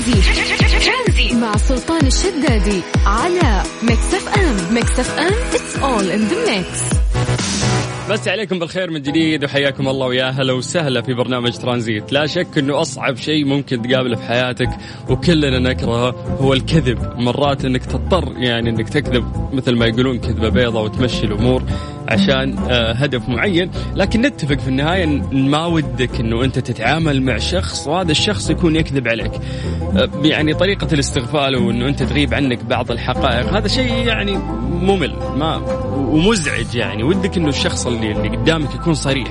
ترانزيت. مع سلطان الشدادي على Mix FM Mix FM it's all in the mix مسيكم بالخير من جديد وحياكم الله ويا هلا وسهلا في برنامج ترانزيت لا شك إنه أصعب شيء ممكن تقابله في حياتك وكلنا نكرهه هو الكذب. مرات إنك تضطر يعني إنك تكذب مثل ما يقولون كذبة بيضة وتمشي الأمور. عشان آه، هدف معين. لكن نتفق في النهاية ما ودك إنه أنت تتعامل مع شخص وهذا الشخص يكون يكذب عليك. آه، يعني طريقة الاستغفال وإنه أنت تغيب عنك بعض الحقائق هذا شيء يعني ممل ما ومزعج يعني. ودك إنه الشخص اللي اللي قدامك يكون صريح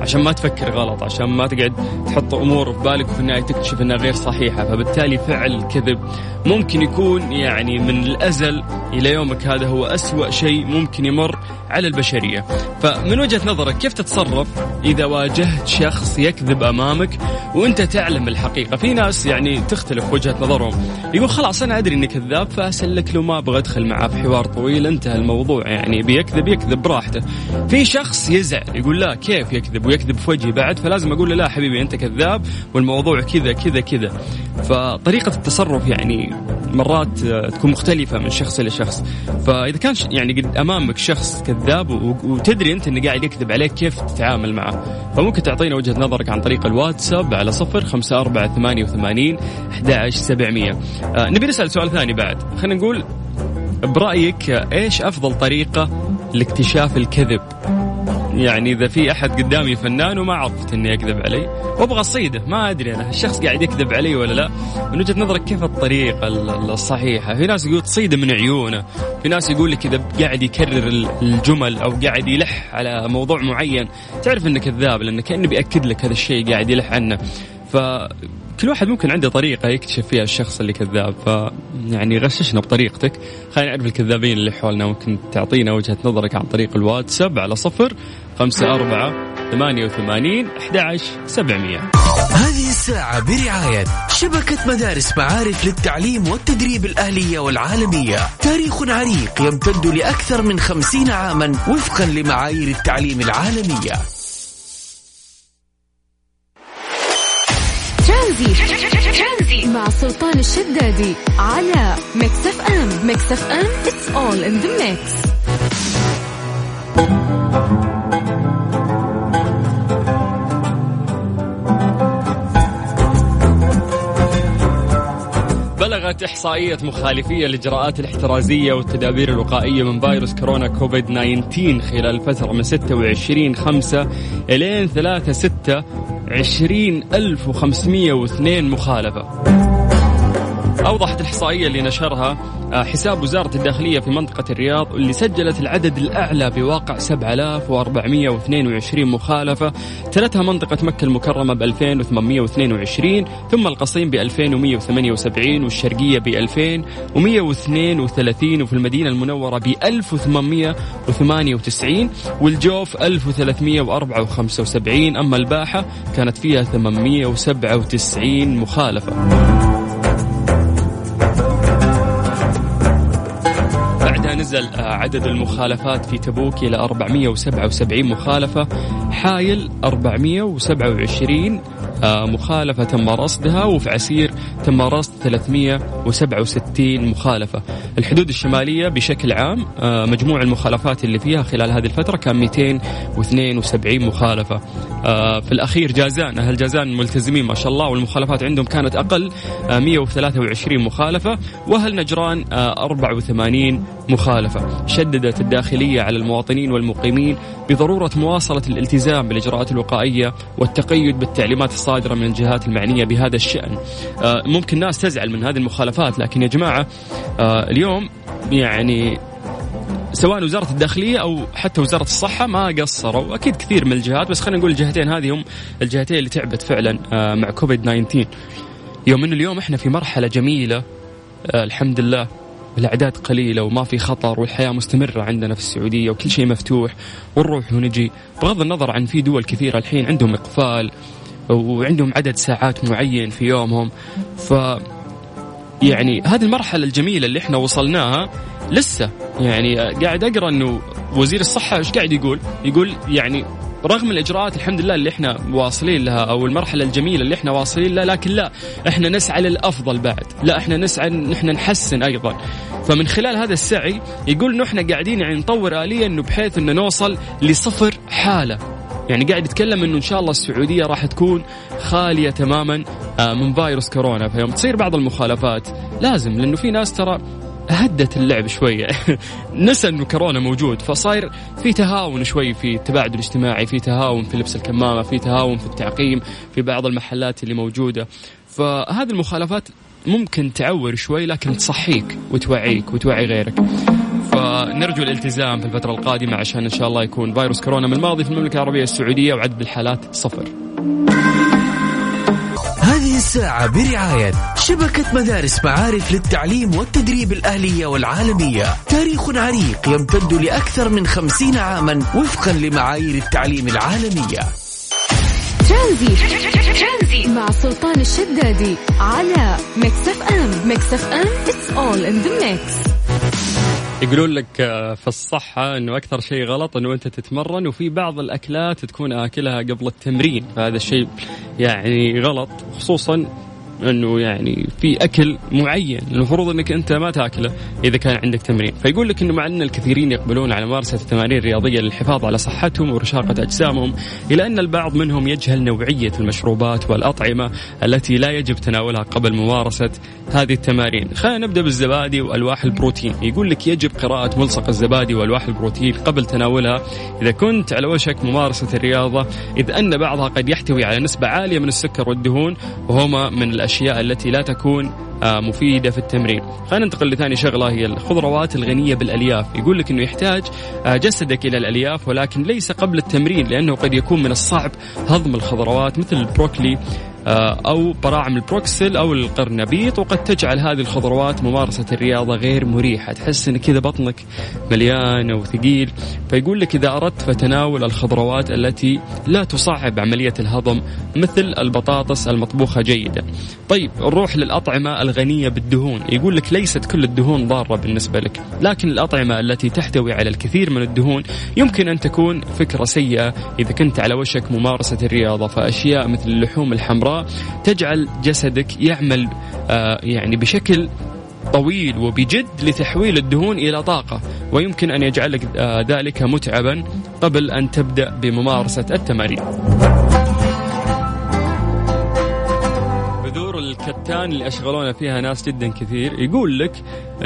عشان ما تفكر غلط عشان ما تقعد تحط أمور في بالك وفي النهاية تكتشف إنها غير صحيحة. فبالتالي فعل الكذب ممكن يكون يعني من الأزل إلى يومك هذا هو أسوأ شيء ممكن يمر على البشرية. فمن وجهة نظرك كيف تتصرف إذا واجهت شخص يكذب أمامك وأنت تعلم الحقيقة؟ في ناس يعني تختلف وجهة نظرهم. يقول خلاص أنا أدري إني كذاب فأسلك له ما أبغى أدخل معاه في حوار طويل انتهى الموضوع يعني. بيكذب يكذب براحته. في شخص يزعل يقول لا كيف يكذب؟ ويكذب في وجهي بعد فلازم أقول له لا حبيبي أنت كذاب والموضوع كذا كذا كذا. فطريقة التصرف يعني مرات تكون مختلفة من شخص إلى شخص. فإذا كان يعني أمامك شخص كذاب وتدري انت إنه قاعد يكذب عليك كيف تتعامل معه. فممكن تعطينا وجهة نظرك عن طريق الواتساب على صفر خمسة أربعة ثمانية وثمانين أحد سبعمية. آه نبي نسأل سؤال ثاني بعد. خلينا نقول برأيك إيش أفضل طريقة لاكتشاف الكذب؟ يعني إذا في أحد قدامي فنان وما عرفت إني أكذب عليه وأبغى أصيده ما أدري أنا الشخص قاعد يكذب علي ولا لا. من وجهة نظرك كيف الطريقة الصحيحة؟ في ناس يقول تصيده من عيونه في ناس يقول لك إذا قاعد يكرر الجمل أو قاعد يلح على موضوع معين تعرف إنه كذاب لأنه كأنه بيأكد لك هذا الشيء قاعد يلح عنه. ف كل واحد ممكن عنده طريقة يكتشف فيها الشخص اللي كذاب ف يعني غششنا بطريقتك. خلينا نعرف الكذابين اللي حولنا ممكن تعطينا وجهة نظرك عن طريق الواتساب على صفر خمسة أربعة ثمانية وثمانين أحد سبعمية. هذه الساعة برعاية شبكة مدارس معارف للتعليم والتدريب الأهلية والعالمية. تاريخ عريق يمتد لأكثر من خمسين عاما وفقا لمعايير التعليم العالمية. الشدادي على Mix FM Mix FM it's all in the mix. بلغت إحصائية مخالفي الإجراءات الاحترازية والتدابير الوقائية من فيروس كورونا كوفيد 19 خلال الفترة من 26 5 إلين 3 6 20502 مخالفة. أوضحت الإحصائية اللي نشرها آه، حساب وزارة الداخلية في منطقة الرياض اللي سجلت العدد الأعلى بواقع 7422 مخالفة تلتها منطقة مكة المكرمة ب 2822 ثم القصيم ب 2178 والشرقية ب 2132 وفي المدينة المنورة ب 1898 والجوف 1374 أما الباحة كانت فيها 897 مخالفة. نزل آه، عدد المخالفات في تبوك إلى 477 مخالفة. حايل 427 آه، مخالفة تم رصدها وفي عسير تم رصد 367 مخالفة. الحدود الشمالية بشكل عام آه، مجموع المخالفات اللي فيها خلال هذه الفترة كان 272 مخالفة. في الأخير جازان أهل جازان ملتزمين ما شاء الله والمخالفات عندهم كانت أقل 123 مخالفة وأهل نجران 84 مخالفة. شددت الداخلية على المواطنين والمقيمين بضرورة مواصلة الالتزام بالإجراءات الوقائية والتقيد بالتعليمات الصادرة من الجهات المعنية بهذا الشأن. آه، ممكن ناس تزعل من هذه المخالفات لكن يا جماعة آه، اليوم يعني سواء وزارة الداخلية أو حتى وزارة الصحة ما قصروا. أكيد كثير من الجهات بس خلينا نقول الجهتين هذه هم الجهتين اللي تعبت فعلا آه، مع كوفيد 19 يوم انه اليوم إحنا في مرحلة جميلة الحمد لله الأعداد قليلة وما في خطر والحياة مستمرة عندنا في السعودية وكل شيء مفتوح ونروح ونجي بغض النظر عن في دول كثيرة الحين عندهم إقفال وعندهم عدد ساعات معين في يومهم. ف يعني هذه المرحلة الجميلة اللي إحنا وصلناها لسه. يعني قاعد أقرأ إنه وزير الصحة إيش قاعد يقول؟ يقول يعني رغم الإجراءات الحمد لله اللي إحنا واصلين لها أو المرحلة الجميلة اللي إحنا واصلين لها لكن لا إحنا نسعى للأفضل بعد. لا إحنا نسعى إن إحنا نحسن أيضا. فمن خلال هذا السعي يقول إنه إحنا قاعدين يعني نطور اليه إنه بحيث إنه نوصل لصفر حالة. يعني قاعد يتكلم إنه إن شاء الله السعودية راح تكون خالية تماما آه، من فيروس كورونا. فيوم تصير بعض المخالفات لازم لأنه في ناس ترى هدت اللعب شوية. نسى أنه كورونا موجود فصاير في تهاون شوي في التباعد الاجتماعي في تهاون في لبس الكمامة في تهاون في التعقيم في بعض المحلات اللي موجودة. فهذه المخالفات ممكن تعور شوي لكن تصحيك وتوعيك وتوعي غيرك. فنرجو الالتزام في الفترة القادمة عشان إن شاء الله يكون فيروس كورونا من الماضي في المملكة العربية السعودية وعدد الحالات صفر. هذه الساعة برعاية شبكة مدارس معارف للتعليم والتدريب الأهلية والعالمية. تاريخ عريق يمتد لأكثر من خمسين عاما وفقا لمعايير التعليم العالمية. ترانزيت مع سلطان الشدادي على Mix FM. Mix FM it's all in the mix. يقولون لك آه، في الصحة إنه أكثر شيء غلط إنه أنت تتمرن وفي بعض الأكلات تكون آكلها قبل التمرين. فهذا الشيء يعني غلط خصوصا انه يعني في اكل معين المفروض انك انت ما تاكله اذا كان عندك تمرين. فيقول لك إنه مع أن الكثيرين يقبلون على ممارسة التمارين الرياضية للحفاظ على صحتهم ورشاقة أجسامهم الا أن البعض منهم يجهل نوعية المشروبات والأطعمة التي لا يجب تناولها قبل ممارسة هذه التمارين. خلينا نبدأ بالزبادي وألواح البروتين. يقول لك يجب قراءة ملصق الزبادي وألواح البروتين قبل تناولها إذا كنت على وشك ممارسة الرياضة إذ أن بعضها قد يحتوي على نسبة عالية من السكر والدهون وهما من الأشياء الأشياء التي لا تكون آه، مفيدة في التمرين. خلينا ننتقل لثاني شغلة هي الخضروات الغنية بالألياف. يقول لك أنه يحتاج آه، جسدك إلى الألياف ولكن ليس قبل التمرين لأنه قد يكون من الصعب هضم الخضروات مثل البروكلي أو براعم البروكسل أو القرنبيط وقد تجعل هذه الخضروات ممارسة الرياضة غير مريحة. تحس أن كذا بطنك مليان وثقيل فيقول لك إذا أردت فتناول الخضروات التي لا تصعب عملية الهضم مثل البطاطس المطبوخة جيدا. طيب نروح للأطعمة الغنية بالدهون. يقول لك ليست كل الدهون ضارة بالنسبة لك لكن الأطعمة التي تحتوي على الكثير من الدهون يمكن أن تكون فكرة سيئة إذا كنت على وشك ممارسة الرياضة. فأشياء مثل اللحوم الحمراء تجعل جسدك يعمل آه يعني بشكل طويل وبجد لتحويل الدهون إلى طاقة ويمكن أن يجعلك آه ذلك متعبا قبل أن تبدأ بممارسة التمارين. الكتان اللي أشغلونا فيها ناس جدا كثير يقول لك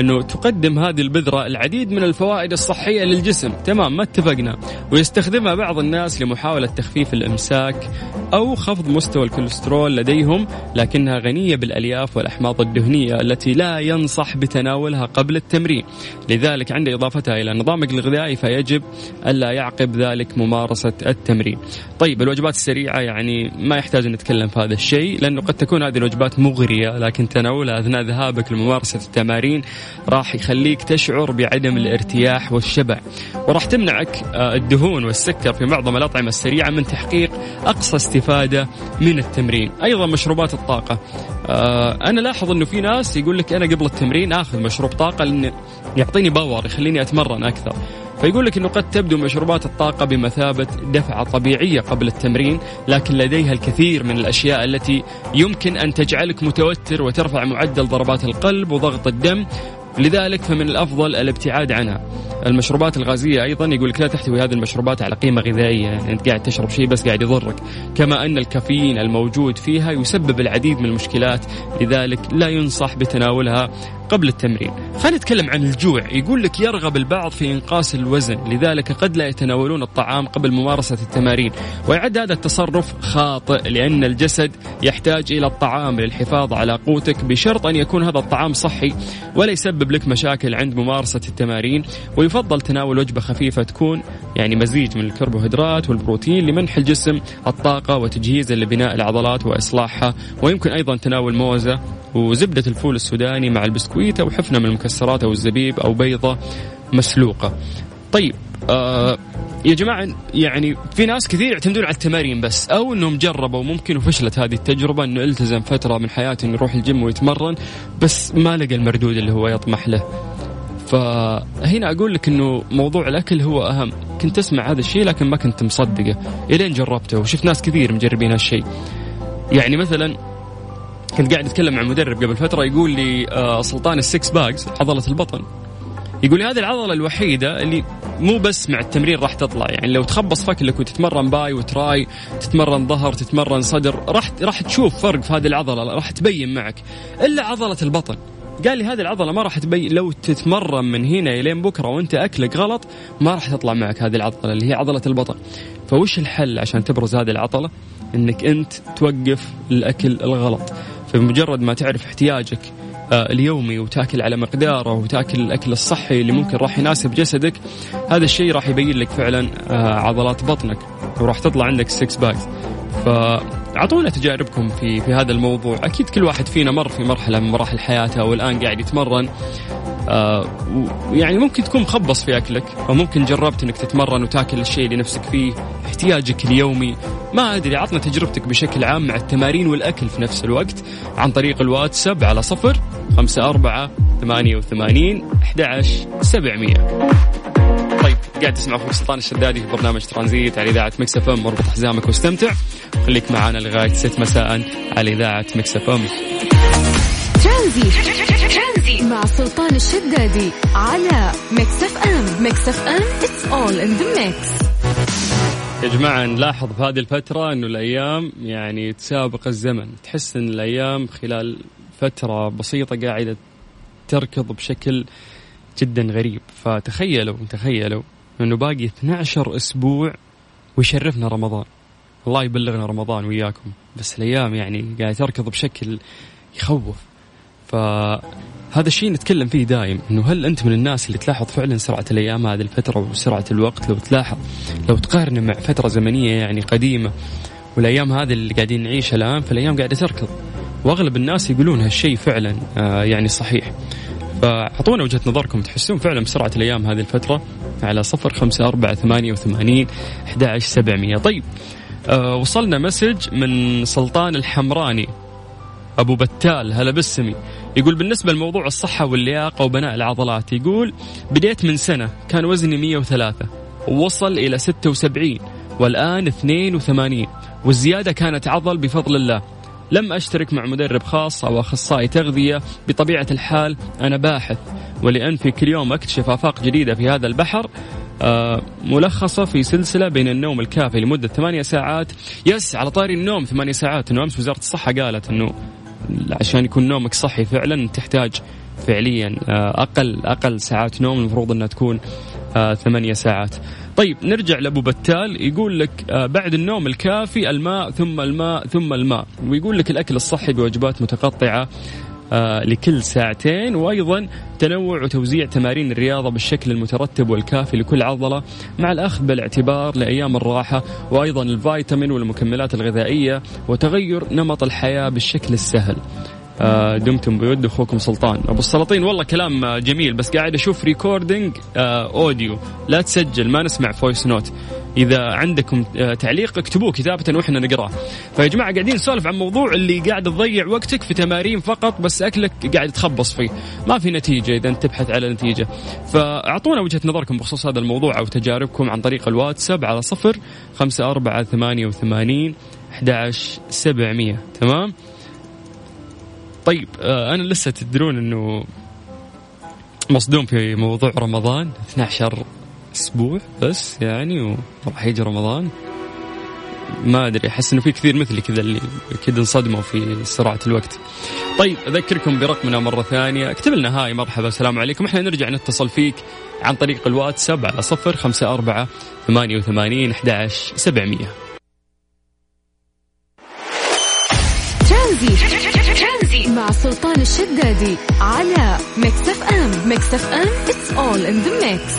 أنه تقدم هذه البذرة العديد من الفوائد الصحية للجسم. تمام ما اتفقنا. ويستخدمها بعض الناس لمحاولة تخفيف الإمساك أو خفض مستوى الكوليسترول لديهم لكنها غنية بالألياف والأحماض الدهنية التي لا ينصح بتناولها قبل التمرين. لذلك عند إضافتها إلى نظامك الغذائي فيجب ألا يعقب ذلك ممارسة التمرين. طيب الوجبات السريعة يعني ما يحتاج نتكلم في هذا الشيء لأنه قد تكون هذه الوجبات مغرية لكن تناولها أثناء ذهابك لممارسة التمارين راح يخليك تشعر بعدم الارتياح والشبع. وراح تمنعك آه، الدهون والسكر في معظم الأطعمة السريعة من تحقيق أقصى استفادة من التمرين. أيضا مشروبات الطاقة. آه، أنا لاحظ أنه في ناس يقول لك أنا قبل التمرين أخذ مشروب طاقة لأنه يعطيني باور يخليني أتمرن أكثر. فيقول لك إنه قد تبدو مشروبات الطاقة بمثابة دفعة طبيعية قبل التمرين لكن لديها الكثير من الأشياء التي يمكن أن تجعلك متوتر وترفع معدل ضربات القلب وضغط الدم. لذلك فمن الأفضل الابتعاد عنها. المشروبات الغازية أيضا يقول لك لا تحتوي هذه المشروبات على قيمة غذائية، يعني أنت قاعد تشرب شيء بس قاعد يضرك، كما أن الكافيين الموجود فيها يسبب العديد من المشكلات، لذلك لا ينصح بتناولها قبل التمرين. خلينا نتكلم عن الجوع. يقول لك يرغب البعض في إنقاص الوزن لذلك قد لا يتناولون الطعام قبل ممارسة التمارين. ويعد هذا التصرف خاطئ لأن الجسد يحتاج إلى الطعام للحفاظ على قوتك بشرط أن يكون هذا الطعام صحي ولا يسبب لك مشاكل عند ممارسة التمارين. ويفضل تناول وجبة خفيفة تكون يعني مزيج من الكربوهيدرات والبروتين لمنح الجسم الطاقة وتجهيزا لبناء العضلات وإصلاحها. ويمكن أيضا تناول موزة وزبدة الفول السوداني مع البسكويت أو حفنة من المكسرات أو الزبيب أو بيضة مسلوقة. طيب آه يا جماعة يعني في ناس كثير يعتمدون على التمارين بس أو أنهم جربوا ممكن وفشلت هذه التجربة أنه إلتزم فترة من حياته أنه يروح الجيم ويتمرن بس ما لقى المردود اللي هو يطمح له. فهنا أقول لك أنه موضوع الأكل هو أهم. كنت أسمع هذا الشيء لكن ما كنت مصدقه. إلين جربته وشفت ناس كثير مجربين هالشيء. يعني مثلا كنت قاعد أتكلم مع مدرب قبل فترة يقول لي آه سلطان ال six packs عضله البطن يقول لي هذه العضلة الوحيدة اللي مو بس مع التمرين راح تطلع يعني لو تخبص فكلك وتتمرن باي وتراي تتمرن ظهر تتمرن صدر راح راح تشوف فرق في هذه العضلة راح تبين معك. إلا عضلة البطن. قال لي هذه العضلة ما راح تبين لو تتمرن من هنا إلين بكرة وأنت أكلك غلط ما راح تطلع معك هذه العضلة اللي هي عضلة البطن. فوش الحل عشان تبرز هذه العضلة؟ إنك أنت توقف الأكل الغلط. فمجرد ما تعرف احتياجك آه، اليومي وتاكل على مقداره وتاكل الأكل الصحي اللي ممكن راح يناسب جسدك هذا الشيء راح يبين لك فعلا آه، عضلات بطنك وراح تطلع عندك six packs فاعطونا تجاربكم في في هذا الموضوع. أكيد كل واحد فينا مر في مرحلة من مراحل حياته والان قاعد يتمرن. آه يعني ممكن تكون مخبص في أكلك أو ممكن جربت إنك تتمرن وتاكل الشيء اللي نفسك فيه احتياجك اليومي. ما أدري عطنا تجربتك بشكل عام مع التمارين والأكل في نفس الوقت عن طريق الواتساب على صفر خمسة أربعة ثمانية وثمانين أحد سبعمية. طيب قاعد تسمع أخوك سلطان الشدادي في برنامج ترانزيت على إذاعة Mix FM. اربط حزامك واستمتع. خليك معنا لغاية 6 مساء على إذاعة مكس إف إم. ترانزيت مع سلطان الشدادي على Mix FM. Mix FM it's all in the mix يا جماعة نلاحظ في هذه الفترة أنه الأيام يعني تسابق الزمن. تحس أن الأيام خلال فترة بسيطة قاعدة تركض بشكل جدا غريب. فتخيلوا تخيلوا إنه باقي 12 أسبوع ويشرفنا رمضان. الله يبلغنا رمضان وياكم. بس الأيام يعني قاعدة تركض بشكل يخوف. فهذا الشيء نتكلم فيه دايم إنه هل أنت من الناس اللي تلاحظ فعلا سرعة الأيام هذه الفترة وسرعة الوقت؟ لو تلاحظ لو تقارن مع فترة زمنية يعني قديمة والأيام هذه اللي قاعدين نعيشها الآن فالأيام قاعدة تركض. وأغلب الناس يقولون هالشيء فعلا آه يعني صحيح. فاعطونا وجهة نظركم. تحسون فعلا بسرعة الأيام هذه الفترة؟ على صفر خمسة أربعة ثمانية وثمانين أحد سبعمية. طيب أه وصلنا مسج من سلطان الحمراني أبو بتال هلا بالسمي. يقول بالنسبة لموضوع الصحة واللياقة وبناء العضلات يقول بديت من سنة كان وزني 103 ووصل إلى 76 والآن 82 والزيادة كانت عضل بفضل الله. لم أشترك مع مدرب خاص أو أخصائي تغذية. بطبيعة الحال أنا باحث ولأن في كل يوم أكتشف آفاق جديدة في هذا البحر آه ملخصة في سلسلة بين النوم الكافي لمدة ثمانية ساعات. يس على طاري النوم ثمانية ساعات. أنه أمس وزارة الصحة قالت أنه عشان يكون نومك صحي فعلا تحتاج فعليا آه أقل أقل ساعات نوم. المفروض أنها تكون ثمانية ساعات. طيب نرجع لأبو بتال يقول لك آه بعد النوم الكافي الماء ثم الماء ثم الماء. ويقول لك الأكل الصحي بوجبات متقطعة آه لكل ساعتين. وأيضا تنوع وتوزيع تمارين الرياضة بالشكل المترتب والكافي لكل عضلة مع الأخذ بالاعتبار لأيام الراحة. وأيضا الفيتامين والمكملات الغذائية وتغير نمط الحياة بالشكل السهل. آه دمتم بود أخوكم سلطان. أبو السلاطين والله كلام آه جميل بس قاعد أشوف recording آه audio لا تسجل ما نسمع voice note إذا عندكم آه تعليق اكتبوه كتابة وإحنا نقرأه. فيا جماعة قاعدين نسولف عن موضوع اللي قاعد تضيع وقتك في تمارين فقط بس أكلك قاعد تخبص فيه. ما في نتيجة إذا انت تبحث على نتيجة. فأعطونا وجهة نظركم بخصوص هذا الموضوع أو تجاربكم عن طريق الواتساب على صفر خمسة أربعة ثمانية وثمانين أحد سبعمية. تمام؟ طيب آه أنا لسه تدرون إنه مصدوم في موضوع رمضان 12 أسبوع بس يعني وراح يجي رمضان. ما أدري أحس إنه في كثير مثلي كذا اللي كذا انصدموا في سرعة الوقت. طيب أذكركم برقمنا مرة ثانية. اكتب لنا هاي مرحبا السلام عليكم. إحنا نرجع نتصل فيك عن طريق الواتساب على صفر خمسة أربعة ثمانية وثمانين أحد سبعمية. ترانزي مع سلطان الشدادي على Mix FM. Mix FM it's all in the mix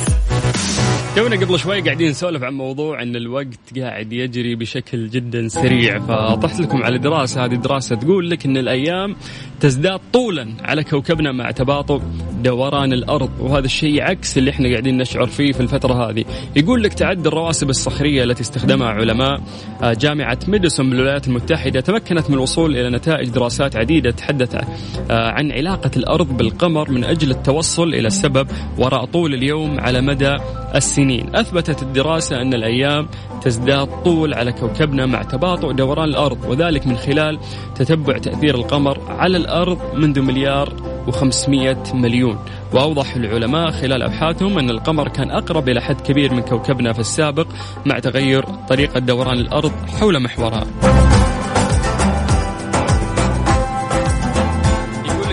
تونا قبل شوي قاعدين نسولف عن موضوع إن الوقت قاعد يجري بشكل جدا سريع فطحت لكم على دراسة هذه دراسة تقول لك إن الأيام تزداد طولا على كوكبنا مع تباطؤ دوران الأرض وهذا الشيء عكس اللي إحنا قاعدين نشعر فيه في الفترة هذه. يقول لك تعدي الرواسب الصخرية التي استخدمها علماء آه، جامعة ميديسون بالولايات المتحدة تمكنت من الوصول إلى نتائج دراسات عديدة تحدث آه، عن علاقة الأرض بالقمر من أجل التوصل إلى السبب وراء طول اليوم على مدى السنين. سنين أثبتت الدراسة أن الأيام تزداد طول على كوكبنا مع تباطؤ دوران الأرض وذلك من خلال تتبع تأثير القمر على الأرض منذ مليار و500 مليون. وأوضح العلماء خلال أبحاثهم أن القمر كان أقرب إلى حد كبير من كوكبنا في السابق مع تغير طريقة دوران الأرض حول محورها.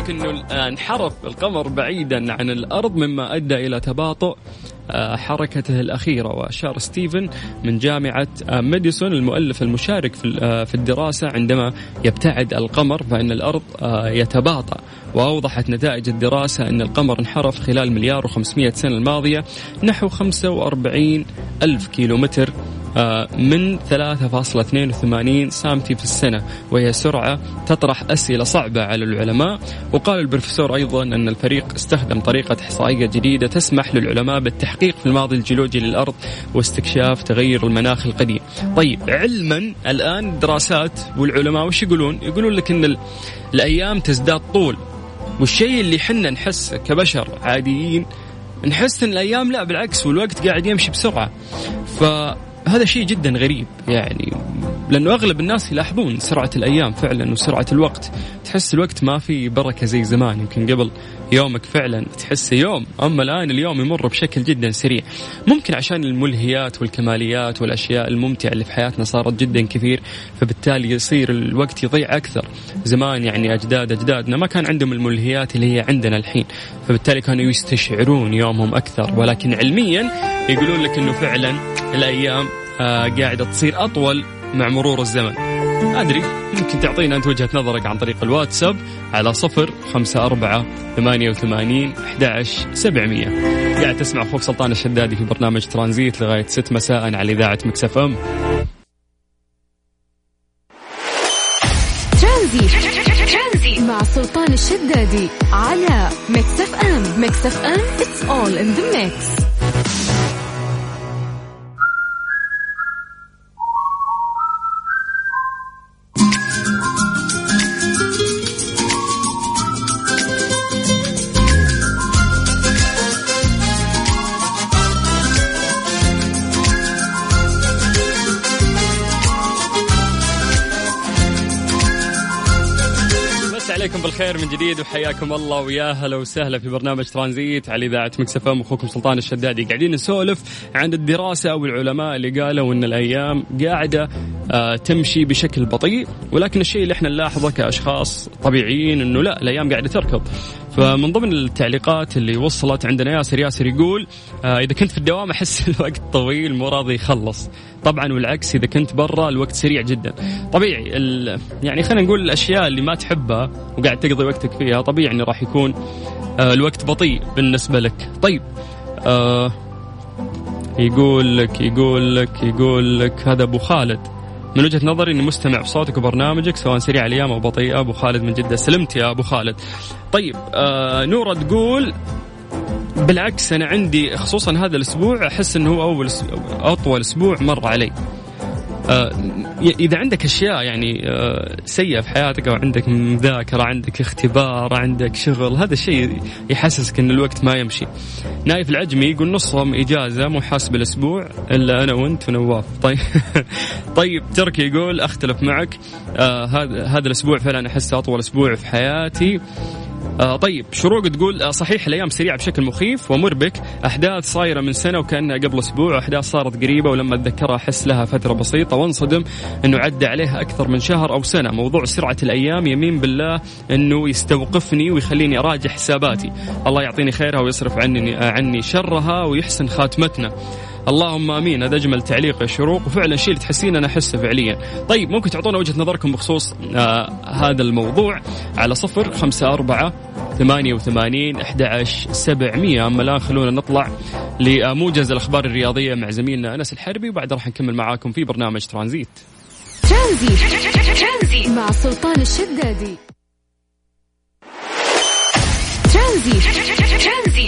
لك إنه انحرف القمر بعيدا عن الأرض مما أدى إلى تباطؤ حركته الأخيرة وأشار ستيفن من جامعة آه، ميديسون المؤلف المشارك آه، في الدراسة عندما يبتعد القمر فإن الأرض يتباطأ. وأوضحت نتائج الدراسة أن القمر انحرف خلال مليار و500 سنة الماضية نحو 45 ألف كيلومتر. آه، من 3.82 سامتي في السنة وهي سرعة تطرح أسئلة صعبة على العلماء. وقال البروفيسور أيضا أن الفريق استخدم طريقة إحصائية جديدة تسمح للعلماء بالتحقيق في الماضي الجيولوجي للأرض واستكشاف تغير المناخ القديم. طيب علما الآن دراسات والعلماء وش يقولون؟ يقولون لك أن الأيام تزداد طول. والشيء اللي حنا نحس كبشر عاديين نحس إن الأيام لا بالعكس والوقت قاعد يمشي بسرعة. ف هذا شيء جدا غريب يعني لأنه أغلب الناس يلاحظون سرعة الأيام فعلا وسرعة الوقت. تحس الوقت ما في بركة زي زمان يمكن قبل يومك فعلا تحس يوم أما الآن اليوم يمر بشكل جدا سريع. ممكن عشان الملهيات والكماليات والأشياء الممتعة اللي في حياتنا صارت جدا كثير فبالتالي يصير الوقت يضيع أكثر. زمان يعني أجداد أجدادنا ما كان عندهم الملهيات اللي هي عندنا الحين. فبالتالي كانوا يستشعرون يومهم أكثر. ولكن علميا يقولون لك إنه فعلا الأيام آه قاعدة تصير أطول مع مرور الزمن. أدري ممكن تعطينا أنت وجهة نظرك عن طريق الواتساب على صفر خمسة أربعة ثمانية وثمانين أحد سبعمية. قاعد تسمع أخوك سلطان الشدادي في برنامج ترانزيت لغاية ست مساء على إذاعة مكسف أم. ترانزيت. مع سلطان الشدادي على مكسف أم. مكسف أم It's all in the mix. بالخير من جديد وحياكم الله ويا هلا وسهلا في برنامج ترانزيت على إذاعة مكسفه أخوكم سلطان الشدادي قاعدين نسولف عن الدراسة أو العلماء اللي قالوا إن الأيام قاعدة آه تمشي بشكل بطيء ولكن الشيء اللي إحنا نلاحظه كأشخاص طبيعيين إنه لا الأيام قاعدة تركض. فمن ضمن التعليقات اللي وصلت عندنا ياسر ياسر يقول آه إذا كنت في الدوام أحس الوقت طويل مو راضي يخلص. طبعا والعكس إذا كنت برا الوقت سريع جدا. طبيعي يعني خلينا نقول الأشياء اللي ما تحبها وقاعد تقضي وقتك فيها طبيعي إنه راح يكون آه الوقت بطيء بالنسبة لك. طيب آه يقول لك يقول لك يقول لك هذا أبو خالد. من وجهة نظري إني مستمع بصوتك وبرنامجك سواء سريع الأيام أو بطيئه أبو خالد من جدة. سلمت يا أبو خالد. طيب آه نورة تقول بالعكس أنا عندي خصوصا هذا الأسبوع أحس إنه هو أول أطول أسبوع مر علي. إذا عندك أشياء يعني آه سيئة في حياتك أو عندك مذاكرة عندك اختبار عندك شغل هذا الشيء يحسسك إن الوقت ما يمشي. نايف العجمي يقول نصهم إجازة مو حاسب الأسبوع إلا أنا وأنت ونواف طيب طيب تركي يقول أختلف معك. آه هذا هذا الأسبوع فعلا أحسه أطول أسبوع في حياتي. آه طيب شروق تقول آه صحيح الأيام سريعة بشكل مخيف ومربك أحداث صايرة من سنة وكأنها قبل أسبوع واحداث صارت قريبة ولما أتذكرها أحس لها فترة بسيطة وأنصدم إنه عدى عليها أكثر من شهر أو سنة. موضوع سرعة الأيام يمين بالله إنه يستوقفني ويخليني أراجع حساباتي. الله يعطيني خيرها ويصرف عني عني شرها ويحسن خاتمتنا. اللهم آمين. هذا أجمل تعليق يا شروق. وفعلا شيء اللي تحسين أنا أحسه فعليا. طيب ممكن تعطونا وجهة نظركم بخصوص آه هذا الموضوع. على صفر خمسة أربعة ثمانية وثمانين أحد سبعمية. أما الآن خلونا نطلع لموجز الأخبار الرياضية مع زميلنا أنس الحربي وبعد راح نكمل معاكم في برنامج ترانزيت. ترانزيت. مع سلطان الشدادي. ترانزيت.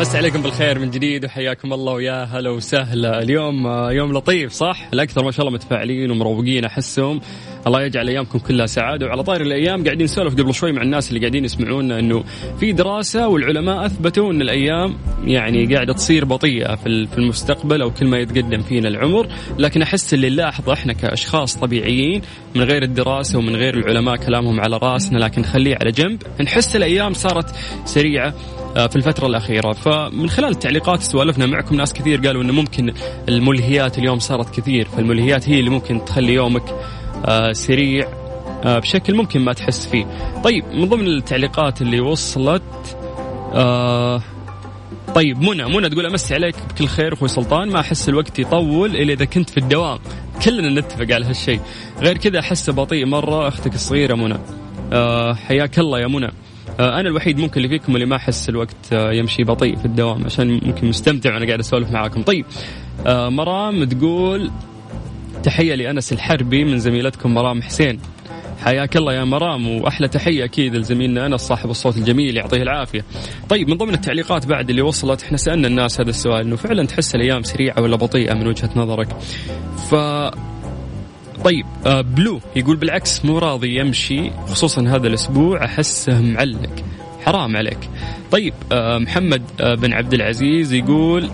مسى عليكم بالخير من جديد وحياكم الله ويا هلا وسهلا. اليوم آه، يوم لطيف صح؟ الأكثر ما شاء الله متفاعلين ومروقين أحسهم. الله يجعل أيامكم كلها سعادة. وعلى طاري الأيام قاعدين نسولف قبل شوي مع الناس اللي قاعدين يسمعونا إنه في دراسة والعلماء أثبتوا إن الأيام يعني قاعدة تصير بطيئة في المستقبل أو كل ما يتقدم فينا العمر. لكن أحس اللي نلاحظه إحنا كأشخاص طبيعيين من غير الدراسة ومن غير العلماء كلامهم على رأسنا لكن خليه على جنب. نحس الأيام صارت سريعة في الفترة الأخيرة. فمن خلال التعليقات سوالفنا معكم ناس كثير قالوا أنه ممكن الملهيات اليوم صارت كثير فالملهيات هي اللي ممكن تخلي يومك آه، سريع آه، بشكل ممكن ما تحس فيه. طيب من ضمن التعليقات اللي وصلت طيب منى منى تقول أمسي عليك بكل خير أخوي سلطان ما أحس الوقت يطول إلا إذا كنت في الدوام. كلنا نتفق على هالشيء. غير كذا أحسه بطيء مرة أختك الصغيرة منى. أه حياك الله يا منى. أنا الوحيد ممكن اللي فيكم اللي ما أحس الوقت أه يمشي بطيء في الدوام عشان ممكن مستمتع وأنا قاعد أسولف معاكم طيب أه مرام تقول تحية لأنس الحربي من زميلتكم مرام حسين حياك الله يا مرام وأحلى تحية أكيد لزميلنا أنس صاحب الصوت الجميل يعطيه العافية. طيب من ضمن التعليقات بعد اللي وصلت إحنا سألنا الناس هذا السؤال إنه فعلا تحس الأيام سريعة ولا بطيئة من وجهة نظرك؟ ف طيب آه بلو يقول بالعكس مو راضي يمشي خصوصا هذا الأسبوع أحسه معلق حرام عليك. طيب آه محمد آه بن عبد العزيز يقول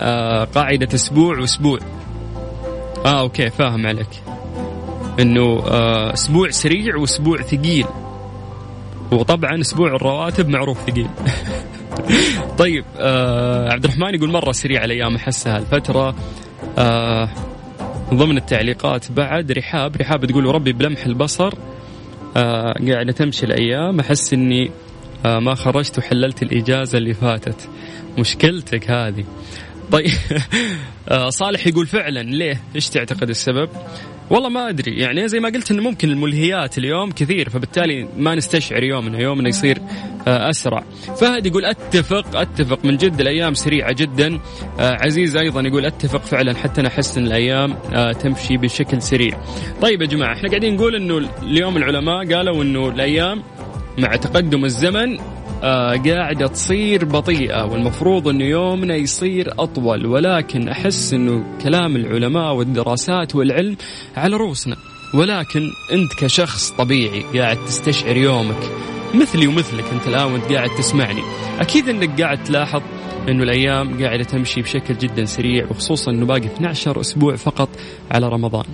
آه قاعدة أسبوع وأسبوع. آه أوكي فاهم عليك. إنه آه، أسبوع سريع وأسبوع ثقيل وطبعا أسبوع الرواتب معروف ثقيل طيب آه عبد الرحمن يقول مرة سريع الأيام أحسها الفترة آه ضمن التعليقات بعد رحاب رحاب تقول ربي بلمح البصر آه قاعدة تمشي الأيام أحس إني آه ما خرجت وحللت الإجازة اللي فاتت. مشكلتك هذه. طيب آه صالح يقول فعلا ليه؟ إيش تعتقد السبب؟ والله ما أدري. يعني زي ما قلت انه ممكن الملهيات اليوم كثير فبالتالي ما نستشعر يومنا يومنا يصير آه، أسرع. فهد يقول أتفق أتفق من جد الأيام سريعة جدا. آه، عزيز أيضا يقول أتفق فعلا حتى أنا أحس إن الأيام آه، تمشي بشكل سريع. طيب يا جماعة إحنا قاعدين نقول إنه اليوم العلماء قالوا إنه الأيام مع تقدم الزمن قاعدة تصير بطيئة والمفروض أنه يومنا يصير أطول ولكن أحس أنه كلام العلماء والدراسات والعلم على رؤوسنا. ولكن أنت كشخص طبيعي قاعد تستشعر يومك مثلي ومثلك أنت الآن وأنت قاعد تسمعني. أكيد أنك قاعد تلاحظ إنه الأيام قاعدة تمشي بشكل جدا سريع وخصوصا إنه باقي 12 أسبوع فقط على رمضان.